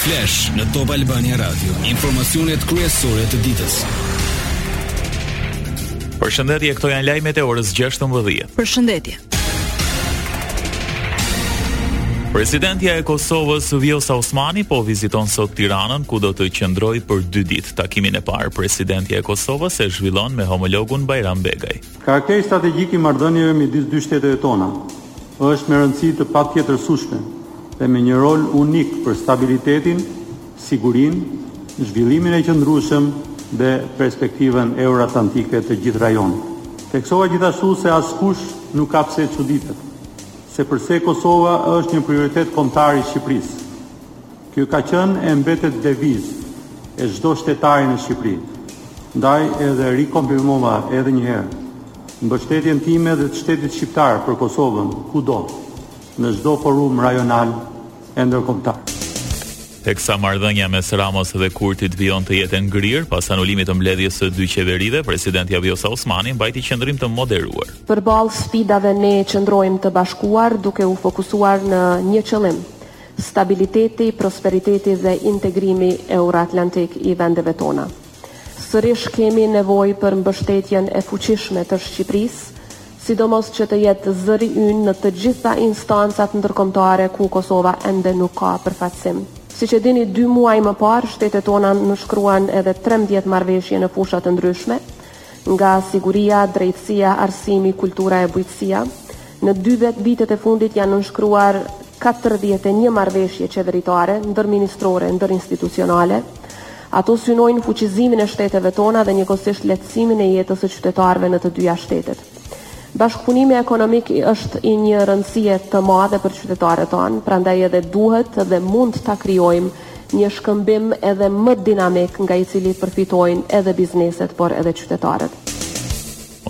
Flash në Top Albania Radio, informacionet kryesore të ditës. Përshëndetje, këto janë lajmet e orës 16:00. Përshëndetje. Presidentja e Kosovës, Vjosa Osmani, po viziton sot Tiranën, ku do të qëndrojë për dy ditë. Takimin e parë, presidentja e Kosovës e zhvillon me homologun Bajram Begaj. Karakteri strategjik i marrëdhënieve midis dy shteteve tona është me rëndësi të patjetërsueshme dhe me një rol unik për stabilitetin, sigurinë, zhvillimin e qëndrueshëm dhe perspektivën euroatlantike të gjithë rajonit. Theksova gjithashtu se askush nuk ka pse çuditet se përse Kosova është një prioritet kombëtar i Shqipërisë. Kjo ka qenë e mbetet devizë e çdo shtetari në Shqipëri, ndaj edhe rikonfirmova edhe një herë mbështetjen time dhe të shtetit shqiptar për Kosovën kudo, në çdo forum rajonal e ndërkombëtar. Teksa marrëdhënia mes Ramës dhe Kurtit vijon të jetë e ngrirë pas anulimit të mbledhjes së dy qeverive, presidentja Vjosa Osmani mbajti qëndrim të moderuar. Përballë sfidave ne qëndrojmë të bashkuar duke u fokusuar në një qëllim, stabiliteti, prosperiteti dhe integrimi euroatlantik i vendeve tona. Sërish kemi nevojë për mbështetjen e fuqishme të Shqipërisë, sidomos që të jetë zëri ynë në të gjitha instancat ndërkombëtare ku Kosova ende nuk ka përfaqësim. Siç e dini, dy muaj më parë shtetet tona nënshkruan edhe trembëdhjetë marrëveshje në fusha të ndryshme, nga siguria, drejtësia, arsimi, kultura e bujqësia, në dy vitet e fundit janë nënshkruar katërdhjetë e një marrëveshje qeveritare, ndërministrore, ndërinstitucionale. Ato synojnë fuqizimin e shteteve tona dhe njëkohësisht lehtësimin e jetës së qytetarëve në të dyja shtetet. Bashkëpunimi ekonomik është i një rëndësie të madhe për qytetarët tanë, prandaj edhe duhet dhe mund ta krijojmë një shkëmbim edhe më dinamik nga i cili përfitojnë edhe bizneset por edhe qytetarët.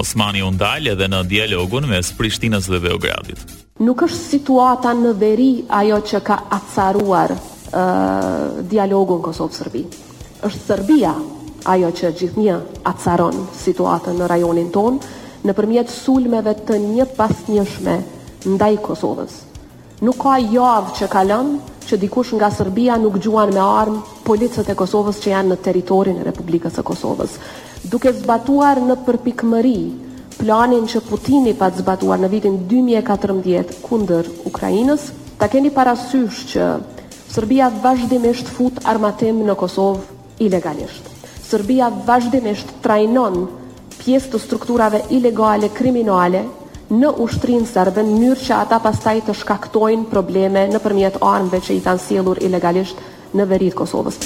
Osmani u ndal edhe në dialogun mes Prishtinës dhe Beogradit. Nuk është situata në veri ajo që ka acaruar dialogun Kosovë-Serbi. Është Serbia ajo që gjithnjë acaron situatën në rajonin tonë nëpërmjet sulmeve të njëpasnjëshme ndaj Kosovës. Nuk ka javë që kalon që dikush nga Serbia nuk gjuan me armë policët e Kosovës që janë në territorin e Republikës së Kosovës, duke zbatuar me përpikmëri planin që Putini pat zbatuar në vitin dy mijë e katërmbëdhjetë kundër Ukrainës, ta keni parasysh që Serbia vazhdimisht fut armatim në Kosovë ilegalisht. Serbia vazhdimisht trajnon pjesë të strukturave ilegale kriminale në ushtrinë serbe në mënyrë që ata pastaj të shkaktojnë probleme nëpërmjet armëve që i kanë sjellur ilegalisht në veri të Kosovës.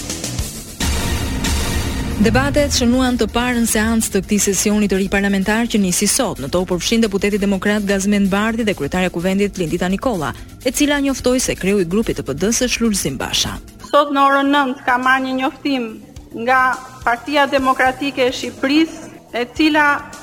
Debatet shënuan të parën seancë të këtij sesioni të ri parlamentar që nisi sot. Në to u përfshinë deputeti demokrat Gazmend Bardhi dhe kryetarja e Kuvendit Lindita Nikolla, e cila njoftoi se kreu i grupit të PD-së është Lulzim Basha. Sot në orën 9 kam marrë një njoftim nga Partia Demokratike e Shqipërisë, e cila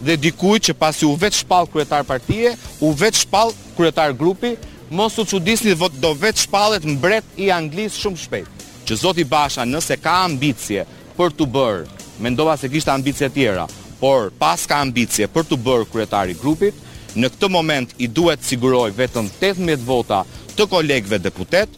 dhe dikujt që pasi u vetëshpall kryetar partie, u vetëshpall kryetar grupi, mos u çudisni po do vetëshpallet mbret i Anglisë shumë shpejt. Që zoti Basha nëse ka ambicie për t'u bërë, mendova se kishte ambicie tjera, por paska ambicie për t'u bërë kryetar i grupit, në këtë moment i duhet të sigurojë vetëm tetëmbëdhjetë vota të kolegëve deputetë,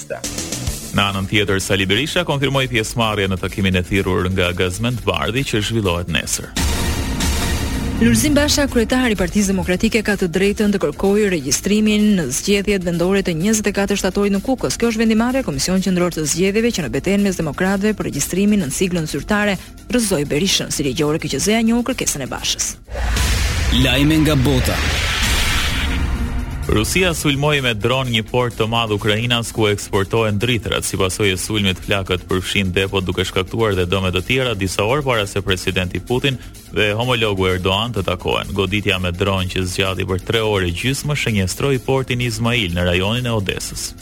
Në anën tjetër, Sali Berisha konfirmoi pjesëmarrjen në takimin e thirrur nga Gazmend Bardhi që zhvillohet nesër. Lulzim Basha, kryetari i Partisë Demokratike, ka të drejtën të kërkojë regjistrimin në zgjedhjet vendore të 24 shtatorit në Kukës. Kjo është vendimarrja e Komisionit Qendror të Zgjedhjeve që në betejën mes demokratëve për regjistrimin nën siglën zyrtare rrëzoi Berishën si ligjore KQZ-ja njohu kërkesën e Bashës. Lajme nga bota. Rusia sulmoi me dron një port të madh ukrainas ku eksportohen drithërat. Si pasojë e sulmit, flakët përfshinë depot duke shkaktuar dhe dëme të tjera disa orë para se presidenti Putin dhe homologu Erdogan të takohen. Goditja me dron që zgjati për 3 orë e gjysmë shënjestroi portin Izmail në rajonin e Odesës. Times.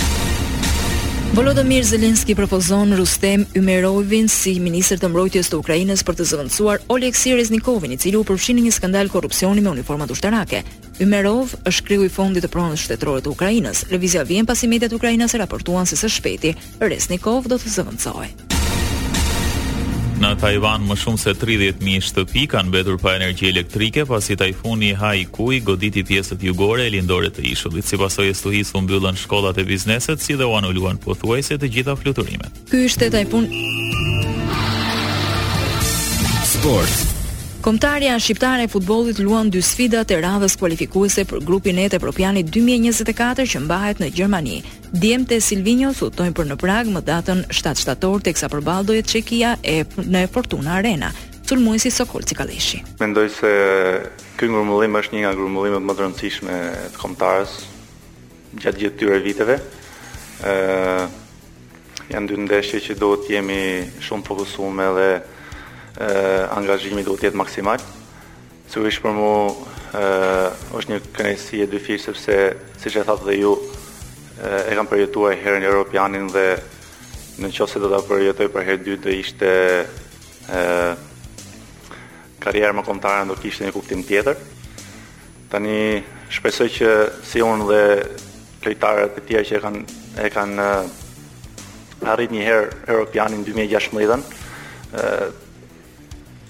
Volodymyr Zelensky propozon Rustem Umerovin si ministër të mbrojtjes të Ukrainës për të zëvendësuar Oleksiy Reznikovin, i cili u përfshi në një skandal korrupsioni me uniformat ushtarake. Umerov është kreu i Fondit të Pronës Shtetërore të Ukrainës. Lëvizja vjen pasi mediat ukrainase raportuan se së shpejti Reznikov do të zëvendësohej. Në Tajvan më shumë se 30.000 shtëpi kanë mbetur pa energji elektrike pasi tajfuni Haikui goditi pjesët jugore e lindore të ishullit. Si pasojë e stuhisë u mbyllën shkollat e bizneset si dhe u anuluan pothuajse të gjitha fluturimet. Ky ishte tajfun Sport. Kombëtarja shqiptare e futbollit luan dy sfidat e radhës kualifikuese për grupin E të Evropianit 2024 që mbahet në Gjermani. Djemtë e Sylvinhos udhëtojnë për në Pragë më datën shtatë shtator, teksa përballë do jetë Çekia në Fortuna Arena, sulmuesi Sokol Cikalleshi. Mendoj se ky grumbullim është një nga grumbullimet më të rëndësishme të Kombëtares gjatë gjithë këtyre viteve. ë Janë dy ndeshje që duhet të jemi shumë të fokusuar dhe ë angazhimi duhet të jetë maksimal. Sigurisht për mua është një kënaqësi e dyfishtë sepse siç e thatë dhe ju e kam përjetuar një herë europianin dhe në qoftë se do ta përjetoj për herë të dytë do ishte ë karriera me kombëtaren do kishte një kuptim tjetër. Tani shpresoj që si unë dhe lojtarët e tjerë që e kanë e kanë arrit një herë europianin 2016-ën,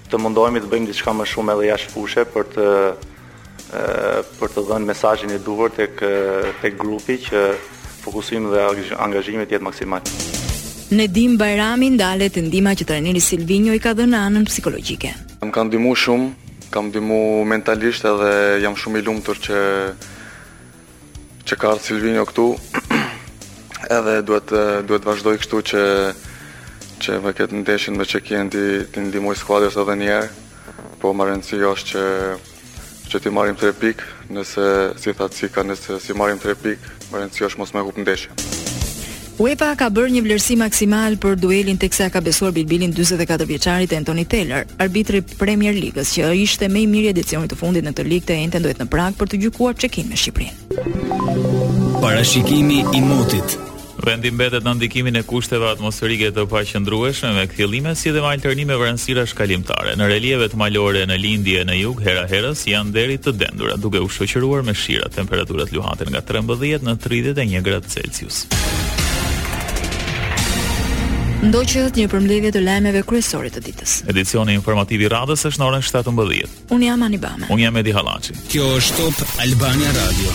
Të mundohemi të bëjmë diçka më shumë edhe jashtë fushe për të për të dhënë mesazhin e duhur tek tek grupi që fokusimi dhe angazhimi të jetë maksimal. Nedim Bajrami ndalet te ndihma që trajneri Sylvinho i ka dhënë në anën psikologjike. Më kanë ndihmuar shumë, kanë ndihmuar mentalisht edhe jam shumë i lumtur që Që ka ardhë Sylvinho këtu, edhe duhet duhet të vazhdoj kështu që që me këtë ndeshjen me Çekien t'i t'i ndihmoj skuadrës edhe një herë. Po me rëndësi është që që t'i marrim 3 pikë, nëse si thatë si ka nëse s'i marrim 3 pikë, me rëndësi është mos me hup ndeshjen. UEFA ka bërë një vlerësim maksimal për duelin teksa i ka besuar bilbilin 44 vjeçarit Anthony Taylor. Arbitri i Premier Ligës që ishte më i miri i edicionit të fundit në këtë ligë të enjten ndodhet në Pragë për të gjykuar Çekinë me Shqipërinë. Parashikimi i motit. Vendi mbetet në ndikimin e kushteve atmosferike të paqëndrueshme me kthjellime si dhe me alternime vranësira shkallëmtare. Në relievet malore në lindje e në jug hera herës janë deri të dendura, duke u shoqëruar me shira. Temperaturat luhaten nga 13 në 31 gradë Celsius. News. Ndoqët një përmbledhje të lajmeve kryesore të ditës. Edicioni informativ i radhës është në orën 17. Unë jam Ani Bame. Unë jam Edi Hallaçi. Kjo është Top Albania Radio.